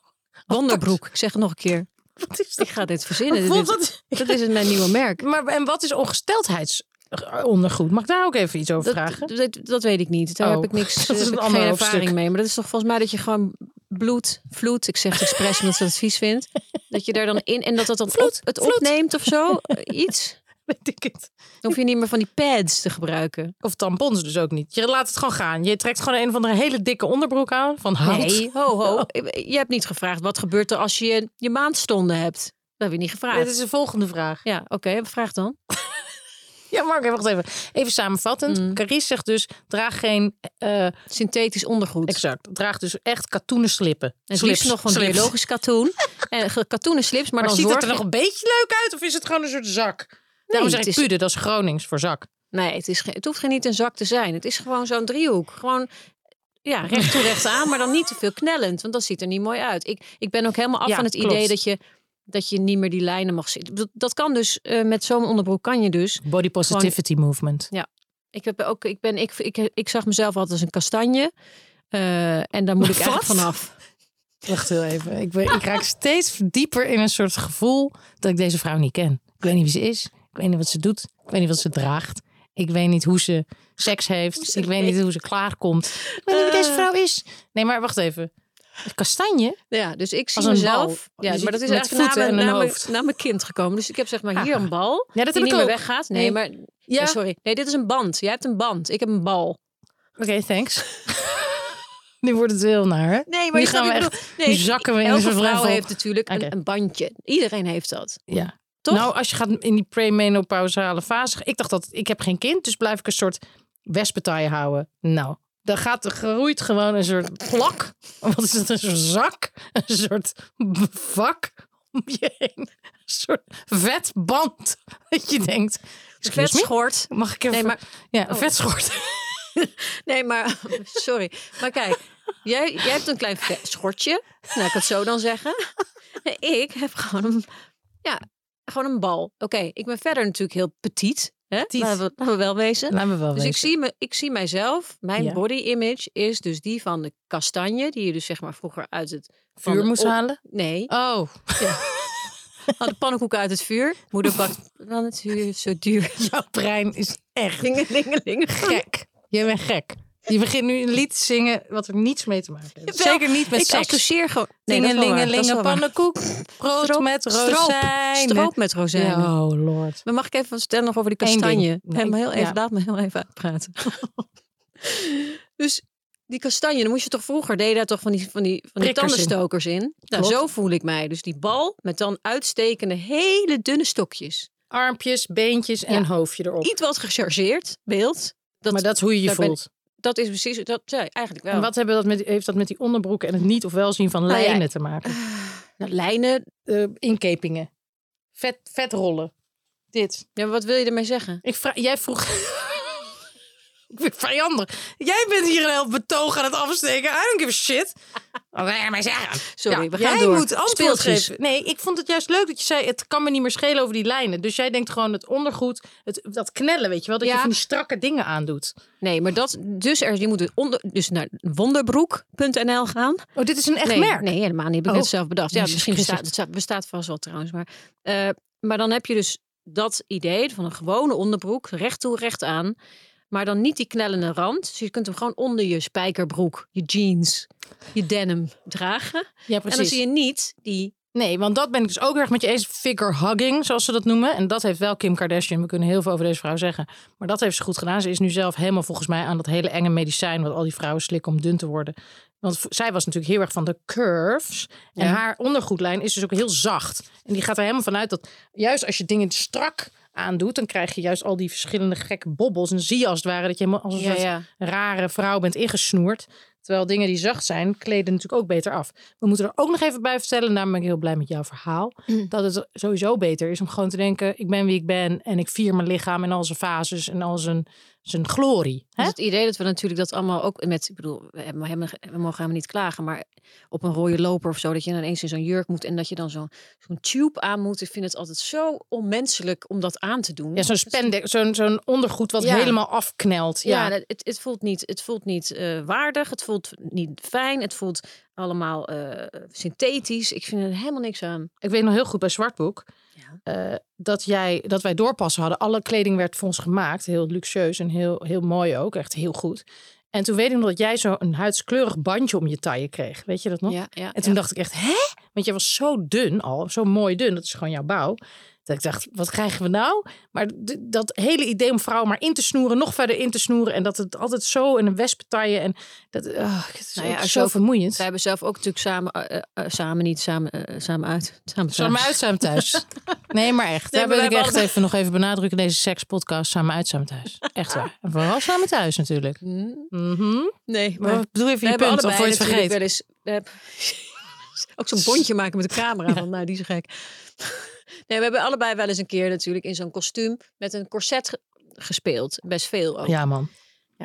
Wonderbroek. Ik zeg het nog een keer. Wat is dat? Ik ga dit verzinnen. Wat- Dit, wat- dat is mijn nieuwe merk. Maar en wat is ongesteldheidsondergoed? Mag ik daar ook even iets over vragen? Dat, dat, weet ik niet. Daar Oh, heb ik niks. dat is is een ervaring mee. Maar dat is toch volgens mij dat je gewoon bloed, vloed. Ik zeg het expres omdat ze dat vies vindt. Dat je daar dan in en dat dat dan Vloed, op, het vloed. opneemt of zo. eh, Iets. Weet ik het. Dan hoef je niet meer van die pads te gebruiken. Of tampons dus ook niet. Je laat het gewoon gaan. Je trekt gewoon een of andere hele dikke onderbroek aan van hout. Nee, ho ho. Je hebt niet gevraagd wat gebeurt er als je je maandstonden hebt. Dat heb je niet gevraagd. Dit is de volgende vraag. Ja, oké. vraag dan. Ja, Mark, wacht even. Even samenvattend. Mm. Carice zegt dus, draag geen... eh, Synthetisch ondergoed. exact. Draag dus echt katoenen slippen. En Slips, liefst nog van biologisch katoen. en katoenen slips, maar, Maar dan ziet zorg het er nog een beetje leuk uit? Of is het gewoon een soort zak? Daarom zeg het ik is- pude, dat is Gronings voor zak. Nee, het, is het hoeft geen niet een zak te zijn. Het is gewoon zo'n driehoek. Gewoon ja, recht toe, recht aan, maar dan niet te veel knellend. Want dat ziet er niet mooi uit. Ik, ik ben ook helemaal af Ja, van het klopt. idee dat je, dat je niet meer die lijnen mag zitten. Dat, dat kan dus, eh, met zo'n onderbroek kan je dus. Body positivity movement. Ik, heb ook, ik, ben, ik, ik, ik zag mezelf altijd als een kastanje. Eh, en daar moet ik eigenlijk Wat? vanaf. Wacht heel even. Ik, ben, ik raak steeds dieper in een soort gevoel dat ik deze vrouw niet ken. Ik weet niet wie ze is. Ik weet niet wat ze doet. Ik weet niet wat ze draagt. Ik weet niet hoe ze seks heeft. ze ik weet niet hoe ze klaarkomt. Ik weet niet wie deze Eh. vrouw is. Nee, maar wacht even. Kastanje? Ja, dus ik zie Als een mezelf. bal. Ja, maar dat is eigenlijk voeten na, en mijn- een na, mijn- na mijn kind gekomen. Dus ik heb zeg maar hier Ah. een bal. Ja, dat die niet ik meer weggaat. Nee, Nee. maar. Ja. eh, sorry. Nee, dit is een band. Jij hebt een band. Ik heb een bal. Oké, thanks. nu wordt het heel naar, hè? Nee, Nu je gaan we echt- nu zakken we in elke vrouw heeft natuurlijk een, een bandje. Iedereen heeft dat. Ja. Toch? Nou, als je gaat in die premenopausale fase. Ik dacht dat ik heb geen kind, dus blijf ik een soort wespentaille houden. Nou, dan gaat er groeit gewoon een soort plak. Wat is dat? Een soort zak? Een soort vak om je heen. Een soort vetband. Dat je denkt. Vetschort. Mag ik even? Nee, maar, Ja, een Oh. vetschort. nee, maar sorry. Maar kijk, jij, jij hebt een klein schortje. Nou, ik kan het zo dan zeggen. Ik heb gewoon een, ja, gewoon een bal. Oké, ik ben verder natuurlijk heel petit. Hè? Laten, we, laten we wel wezen. Laten we wel Dus ik zie, me, ik zie mijzelf, mijn Ja. body image is dus die van de kastanje, die je dus zeg maar vroeger uit het Vuur moest op- halen. Nee, Oh, had de pannenkoeken uit het vuur. Moeder bakt van het vuur, zo duur. jouw brein is echt Dingelingeling. gek. Je bent gek. Je begint nu een lied te zingen wat er niets mee te maken heeft. Zeker niet met Ik seks. associeer gewoon... Nee, Tingelingelinge pannenkoek. Brood Stroop- met rozijnen. Stroop met rozijnen. Ja, oh lord. Maar mag ik even vertellen nog over die kastanje? Nee, maar heel even, ja. Laat me heel even uitpraten. dus die kastanje, dan moest je toch vroeger, deed je daar toch van die, van die, van die Prikkers tandenstokers in? Nou, zo voel ik mij. Dus die bal met dan uitstekende, hele dunne stokjes. Armpjes, beentjes en Ja. hoofdje erop. Iets wat gechargeerd beeld. Dat, maar dat is hoe je je voelt. Dat is precies, dat ja, eigenlijk wel. En wat hebben dat met, heeft dat met die onderbroeken en het niet of wel zien van Nou ja, lijnen te maken? Nou, lijnen, Eh, inkepingen. Vet, vetrollen. Dit. ja, wat wil je ermee zeggen? Ik vraag, jij vroeg... Ik vind het vijandig. Jij bent hier een heel betoog aan het afsteken. I don't give a shit. Wat wil jij mij zeggen? Sorry, Ja, we gaan jij door. moet antwoord Speeltjes. geven. Nee, ik vond het juist leuk dat je zei... het kan me niet meer schelen over die lijnen. Dus jij denkt gewoon het ondergoed, het, dat knellen, weet je wel? Dat je van die strakke dingen aandoet. Nee, maar dat, dus er, je moet onder, dus naar wonderbroek.nl gaan. Oh, dit is een echt nee, merk? Nee, helemaal niet. Heb ik Oh. net zelf bedacht. Ja, misschien bestaat het staat- bestaat vast wel trouwens. Maar, eh, maar dan heb je dus dat idee van een gewone onderbroek, recht toe, recht aan. Maar dan niet die knellende rand. Dus je kunt hem gewoon onder je spijkerbroek, je jeans, je denim dragen. Ja, En dan precies. zie je niet die... Nee, want dat ben ik dus ook erg met je eens. Figure hugging, zoals ze dat noemen. En dat heeft wel Kim Kardashian. We kunnen heel veel over deze vrouw zeggen. Maar dat heeft ze goed gedaan. Ze is nu zelf helemaal volgens mij aan dat hele enge medicijn... wat al die vrouwen slikken om dun te worden. Want zij was natuurlijk heel erg van de curves. En Ja. haar ondergoedlijn is dus ook heel zacht. En die gaat er helemaal vanuit dat... juist als je dingen strak aandoet... dan krijg je juist al die verschillende gekke bobbels. En zie je als het ware dat je helemaal als een rare vrouw bent ingesnoerd. Terwijl dingen die zacht zijn, kleden natuurlijk ook beter af. We moeten er ook nog even bij vertellen, en daarom ben ik heel blij met jouw verhaal. Dat het sowieso beter is om gewoon te denken: ik ben wie ik ben en ik vier mijn lichaam in al zijn fases en al zijn, zijn glorie. Hè? Dus het idee dat we natuurlijk dat allemaal ook met, ik bedoel, we, hebben, we mogen helemaal niet klagen, maar op een rode loper of zo, dat je dan ineens in zo'n jurk moet en dat je dan zo'n zo'n tube aan moet. Ik vind het altijd zo onmenselijk om dat aan te doen. Ja, zo'n spandex, zo'n zo'n ondergoed wat Ja. helemaal afknelt. Ja, Ja, het, het voelt niet, het voelt niet eh, waardig, het voelt niet fijn, het voelt allemaal eh, synthetisch. Ik vind er helemaal niks aan. ik weet nog heel goed bij Zwartboek Ja. eh, dat, jij, dat wij doorpassen hadden. Alle kleding werd voor ons gemaakt, heel luxueus en heel, heel mooi ook, echt heel goed. En toen weet ik nog dat jij zo'n huidskleurig bandje om je taille kreeg. Weet je dat nog? Ja, ja, En toen dacht ik echt, hè? Want jij was zo dun al, zo mooi dun. Dat is gewoon jouw bouw. Dat ik dacht, wat krijgen we nou? Maar dat hele idee om vrouwen maar in te snoeren, nog verder in te snoeren. En dat het altijd zo in een wespentaille. En dat ah, het is Nou ja, zo vermoeiend. Wij hebben zelf ook natuurlijk samen, eh, eh, samen niet, samen, eh, samen uit. Samen, uit, samen thuis. Nee, maar echt. Nee, Daar wil ik echt even nog even benadrukken. Deze sekspodcast, samen uit, samen thuis. Echt waar. En vooral samen thuis natuurlijk. Hm, Mhm. Nee, Maar maar bedoel even je punt, of voor je het vergeet. wel eens... ook zo'n bondje maken met de camera. Van, nou, die is gek. Nee, we hebben allebei wel eens een keer natuurlijk in zo'n kostuum met een corset ge- gespeeld. Best veel ook. Ja. Ja, man.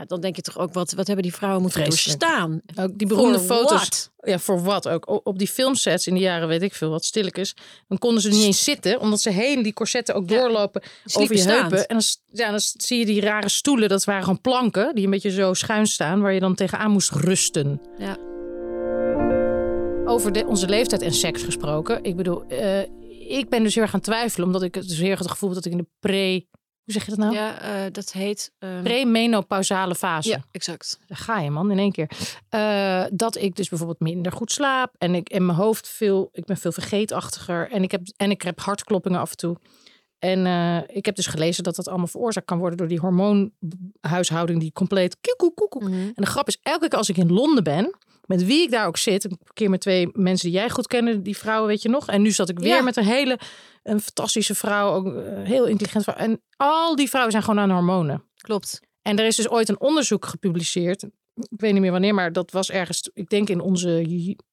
dan denk je toch ook, wat, wat hebben die vrouwen moeten Vreselijk. doorstaan? Ook die beroemde For foto's. what? Ja, voor wat ook. Op die filmsets in de jaren, weet ik veel, wat stilletjes. Dan konden ze niet eens zitten, omdat ze heen die corsetten ook Ja. doorlopen over je staand. heupen. En dan, ja, dan zie je die rare stoelen, dat waren gewoon planken, die een beetje zo schuin staan, waar je dan tegenaan moest rusten. Ja. Over de, onze leeftijd en seks gesproken. Ik bedoel, eh, ik ben dus heel erg aan twijfelen, omdat ik dus heel erg het gevoel heb dat ik in de pre Hoe zeg je dat nou? Ja, eh, dat heet... ehm, Premenopausale fase. ja, exact. Daar ga je man in één keer. Eh, dat ik dus bijvoorbeeld minder goed slaap en ik in mijn hoofd veel, ik ben veel vergeetachtiger en ik heb en ik heb hartkloppingen af en toe. En eh, ik heb dus gelezen dat dat allemaal veroorzaakt kan worden door die hormoonhuishouding die compleet koekoek, koekoek. Mhm. En de grap is, elke keer als ik in Londen ben, met wie ik daar ook zit, een keer met twee mensen die jij goed kende, die vrouwen weet je nog. En nu zat ik weer Ja. met een hele, een fantastische vrouw, ook een heel intelligent vrouw. En al die vrouwen zijn gewoon aan hormonen. Klopt. En er is dus ooit een onderzoek gepubliceerd. Ik weet niet meer wanneer, maar dat was ergens, ik denk in onze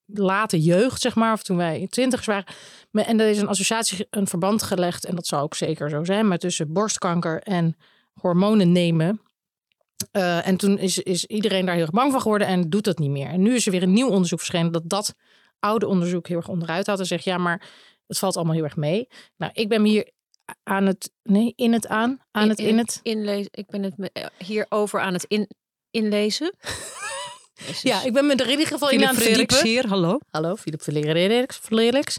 late jeugd, zeg maar, of toen wij twintigers waren. En er is een associatie, een verband gelegd, en dat zou ook zeker zo zijn, maar tussen borstkanker en hormonen nemen. Eh, en toen is, is iedereen daar heel erg bang van geworden en doet dat niet meer. En nu is er weer een nieuw onderzoek verschenen dat dat oude onderzoek heel erg onderuit had. En zegt, ja, maar het valt allemaal heel erg mee. Nou, ik ben hier aan het, nee, in het aan, aan het in het. Inlezen. Ik ben het eh, hierover aan het in, inlezen. Ja, ik ben me er in ieder geval in Philip aan het Frederiks verdiepen. hier, hallo. Hallo, Philip. Frederiks.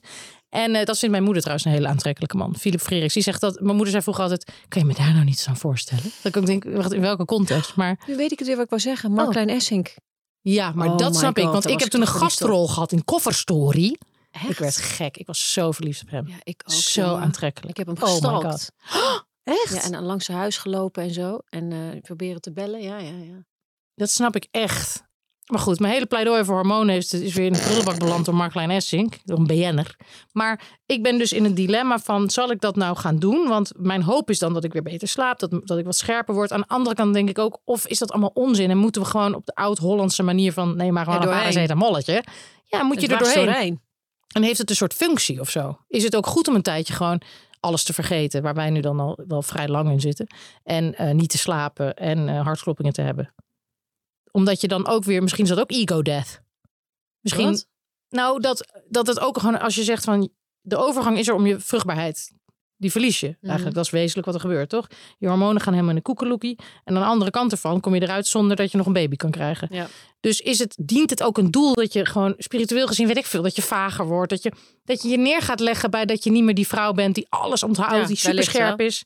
En eh, dat vindt mijn moeder trouwens een hele aantrekkelijke man. Philip Frederiks. Die zegt dat... Mijn moeder zei vroeger altijd... Kan je me daar nou niet eens aan voorstellen? Dat ik ook denk, wacht, in welke context? Maar Nu weet ik het weer wat ik wou zeggen. Marklijn Essink. ja, maar Oh dat snap ik. Want ik heb toen een op. gastrol gehad in Coverstory. Echt? Ik werd gek. Ik was zo verliefd op hem. Ja, ik ook. zo aantrekkelijk. Ik heb hem Oh my gestalkt. Echt? ja, en langs zijn huis gelopen en zo. En eh, proberen te bellen. Ja, ja, ja. Dat snap ik echt. Maar goed, mijn hele pleidooi voor hormonen is, is weer in de prullenbak beland door Marklein Essink, door een BN'er. Maar ik ben dus in het dilemma van, zal ik dat nou gaan doen? Want mijn hoop is dan dat ik weer beter slaap, dat, dat ik wat scherper word. Aan de andere kant denk ik ook, of is dat allemaal onzin? En moeten we gewoon op de oud-Hollandse manier van, nee, maar gewoon een paracetamolletje. Ja, moet je er doorheen. doorheen. En heeft het een soort functie of zo? Is het ook goed om een tijdje gewoon alles te vergeten, waar wij nu dan al wel vrij lang in zitten, en eh, niet te slapen en eh, hartkloppingen te hebben? Omdat je dan ook weer, misschien is dat ook ego death. Misschien, Wat? nou, dat, dat het ook gewoon, als je zegt van de overgang is er om je vruchtbaarheid, die verlies je. Mhm. Eigenlijk, dat is wezenlijk wat er gebeurt, toch? Je hormonen gaan helemaal in de koekeloekie. En aan de andere kant ervan kom je eruit zonder dat je nog een baby kan krijgen. Ja. Dus is het, dient het ook een doel dat je gewoon spiritueel gezien, weet ik veel, dat je vager wordt. Dat je dat je, je neer gaat leggen bij dat je niet meer die vrouw bent die alles onthoudt, Ja, die super scherp is.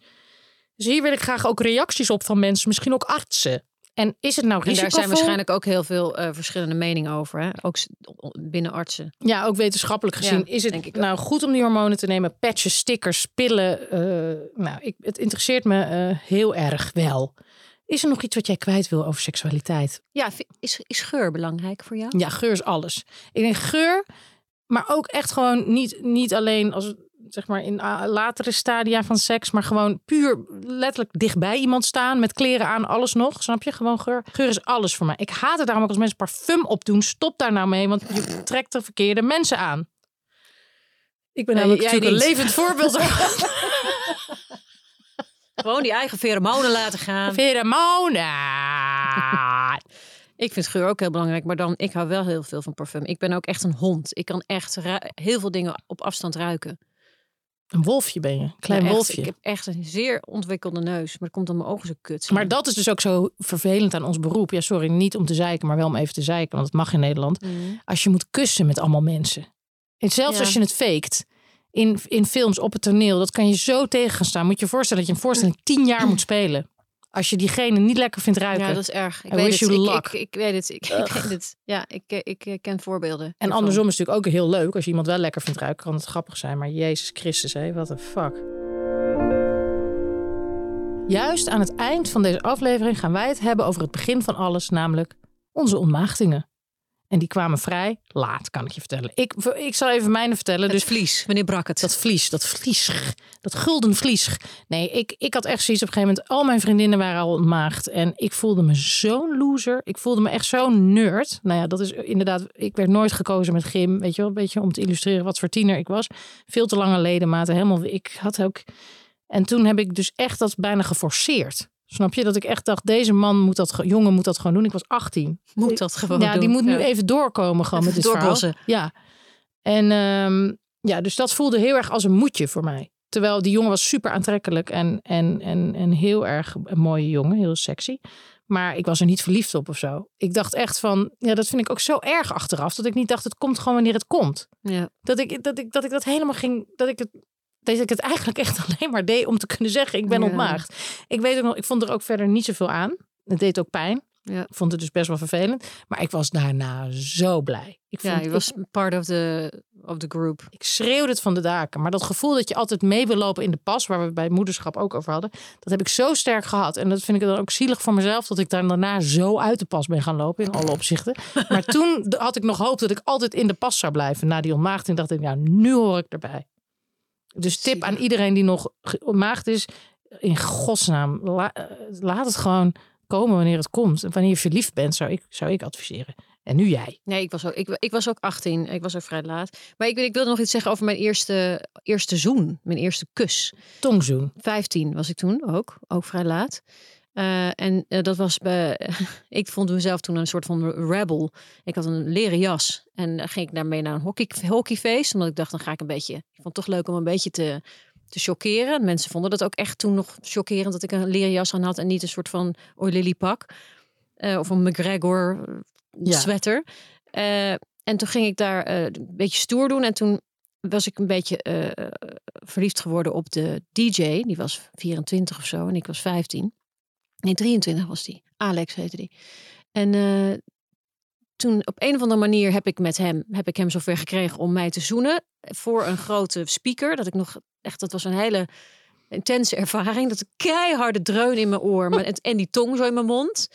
Dus hier wil ik graag ook reacties op van mensen, misschien ook artsen. En is het nou En daar risicovol? zijn waarschijnlijk ook heel veel eh, verschillende meningen over. Hè? Ook binnen artsen. Ja, ook wetenschappelijk gezien. Ja, is het ook. nou goed om die hormonen te nemen? Patches, stickers, pillen. eh, nou, ik, het interesseert me eh, heel erg wel. Is er nog iets wat jij kwijt wil over seksualiteit? Ja, is, is geur belangrijk voor jou? Ja, geur is alles. Ik denk geur, maar ook echt gewoon niet, niet alleen als zeg maar in ah, latere stadia van seks, maar gewoon puur letterlijk dichtbij iemand staan met kleren aan, alles nog. Snap je? Gewoon geur. Geur is alles voor mij. Ik haat het daarom ook als mensen parfum opdoen. Stop daar nou mee, want je trekt de verkeerde mensen aan. Ik ben Nee, namelijk jij natuurlijk een levend voorbeeld. Gewoon die eigen pheromonen laten gaan. Pheromonen. Ik vind geur ook heel belangrijk, maar dan, ik hou wel heel veel van parfum. Ik ben ook echt een hond. Ik kan echt heel veel dingen op afstand ruiken. Een wolfje ben je. Een klein echt. wolfje. Ik heb echt een zeer ontwikkelde neus, maar dat komt omdat mijn ogen zo kut zijn. Maar dat is dus ook zo vervelend aan ons beroep. Ja, sorry, niet om te zeiken, maar wel om even te zeiken, want het mag in Nederland. Mhm. Als je moet kussen met allemaal mensen. En zelfs Ja. als je het faked, in, in films, op het toneel, dat kan je zo tegen gaan staan. Moet je je voorstellen dat je een voorstelling tien jaar moet spelen. Als je diegene niet lekker vindt ruiken. Ja, dat is erg. Ik I weet het. Ik, ik, ik weet het. Ik, ik weet het. Ja, ik, ik, ik, eh, ken voorbeelden. en hiervan. andersom is het natuurlijk ook heel leuk. Als je iemand wel lekker vindt ruiken, kan het grappig zijn. Maar Jezus Christus, hé, wat een fuck. Juist aan het eind van deze aflevering gaan wij het hebben over het begin van alles, namelijk onze ontmaagdingen. En die kwamen vrij laat, kan ik je vertellen. Ik, ik zal even mijne vertellen. Dus Dus vlies. Wanneer brak het? dat vlies, dat vlies, dat gulden vlies. Nee, ik, ik had echt zoiets op een gegeven moment. Al mijn vriendinnen waren al ontmaagd. En ik voelde me zo'n loser. Ik voelde me echt zo'n nerd. Nou ja, dat is inderdaad. Ik werd nooit gekozen met gym. Weet je wel, een beetje om te illustreren wat voor tiener ik was. Veel te lange ledematen. Helemaal. Ik had ook. En toen heb ik dus echt dat bijna geforceerd. Snap je? Dat ik echt dacht, deze man moet dat, ge- jongen moet dat gewoon doen. Ik was 18. moet dat gewoon Ja, doen. die moet nu Ja. even doorkomen gewoon Even met dit doorbossen. verhaal. Ja. En ehm, ja, dus dat voelde heel erg als een moedje voor mij. Terwijl die jongen was super aantrekkelijk en, en, en, en heel erg een mooie jongen, heel sexy. Maar ik was er niet verliefd op of zo. Ik dacht echt van, ja, dat vind ik ook zo erg achteraf. Dat ik niet dacht, het komt gewoon wanneer het komt. Ja. Dat ik dat, ik, dat, ik dat helemaal ging, dat ik het dat ik het eigenlijk echt alleen maar deed om te kunnen zeggen: ik ben Ja. ontmaagd. Ik weet ook nog, ik vond er ook verder niet zoveel aan. Het deed ook pijn. Ja. Ik vond het dus best wel vervelend. Maar ik was daarna zo blij. Ik, vond, Ja, je ik- was part of the, of the group. ik schreeuwde het van de daken. Maar dat gevoel dat je altijd mee wil lopen in de pas, waar we bij moederschap ook over hadden, dat heb ik zo sterk gehad. En dat vind ik dan ook zielig voor mezelf, dat ik daar daarna zo uit de pas ben gaan lopen in alle opzichten. Maar toen had ik nog hoop dat ik altijd in de pas zou blijven. Na die ontmaagding dacht ik, ja, nu hoor ik erbij. Dus tip aan iedereen die nog ontmaagd is, in godsnaam, la- eh, laat het gewoon komen wanneer het komt. En wanneer je verliefd bent, zou ik, zou ik adviseren. En nu jij. Nee, ik was ook, ik, ik was ook 18. Ik was ook vrij laat. Maar ik, ik wilde nog iets zeggen over mijn eerste, eerste zoen. Mijn eerste kus. Tongzoen. 15 was ik toen ook. Ook vrij laat. Eh, en eh, dat was bij. ik vond mezelf toen een soort van rebel. Ik had een leren jas. En dan ging ik daarmee naar een hockey, hockeyfeest. Omdat ik dacht, dan ga ik een beetje. Ik vond het toch leuk om een beetje te, te chockeren. Mensen vonden dat ook echt toen nog chockerend dat ik een leren jas aan had. En niet een soort van oilily pak. Eh, of een McGregor Ja. sweater. En toen ging ik daar een beetje stoer doen. En toen was ik een beetje verliefd geworden op de DJ. Die was 24 of zo en ik was 15. Nee, 23 was die. Alex heette die. En eh, toen op een of andere manier heb ik met hem, heb ik hem zover gekregen om mij te zoenen. Voor een grote speaker. Dat ik nog echt, dat was een hele intense ervaring. Dat keiharde dreun in mijn oor maar, het- en die tong zo in mijn mond.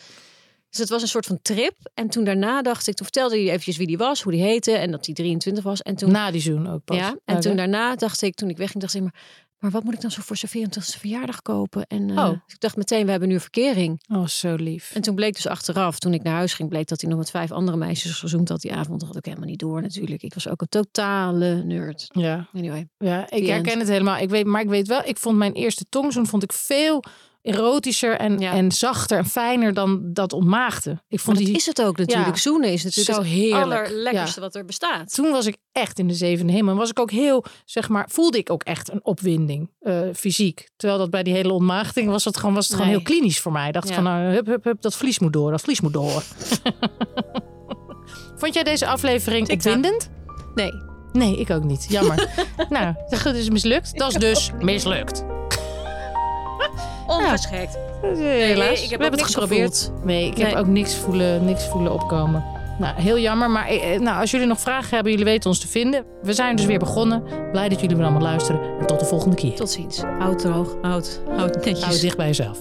Dus het was een soort van trip. En toen daarna dacht ik, toen vertelde hij eventjes wie die was, hoe die heette en dat hij 23 was. En toen Na die zoen ook pas. ja, en toen daarna dacht ik, toen ik wegging, dacht ik, maar, maar wat moet ik dan zo voor zijn 24e verjaardag kopen? En eh, Oh. ik dacht meteen, we hebben nu verkering. Oh, zo lief. En toen bleek dus achteraf, toen ik naar huis ging, bleek dat hij nog met vijf andere meisjes gezoend had die avond. Dat had ik helemaal niet door natuurlijk. Ik was ook een totale nerd. Ja, Anyway. ja ik herken end. het helemaal. Ik weet, maar ik weet wel, ik vond mijn eerste tongzoen vond ik veel erotischer en, Ja. en zachter en fijner dan dat ontmaagde. Ik vond dat die, is het ook natuurlijk. Ja. Zoenen is natuurlijk Zo het heerlijk. allerlekkerste wat er bestaat. toen was ik echt in de zevende hemel. En was ik ook heel, zeg maar, voelde ik ook echt een opwinding, eh, fysiek. Terwijl dat bij die hele ontmaagding was het gewoon, was het gewoon Nee. heel klinisch voor mij. Ik dacht Ja. van, nou, hup, hup, hup, dat vlies moet door, dat vlies moet door. Vond jij deze aflevering opwindend? Nee. Nee, ik ook niet. Jammer. nou, dat is mislukt. Dat is dus mislukt. Ongeschikt. Helaas. ik heb We hebben het niks geprobeerd. gevoeld. Nee, ik heb ook niks voelen, niks voelen opkomen. Nou, heel jammer. Maar eh, nou, als jullie nog vragen hebben, jullie weten ons te vinden. We zijn dus weer begonnen. Blij dat jullie weer allemaal luisteren. En tot de volgende keer. Tot ziens. Houd droog. Houd, houd netjes. Hou het dicht bij jezelf.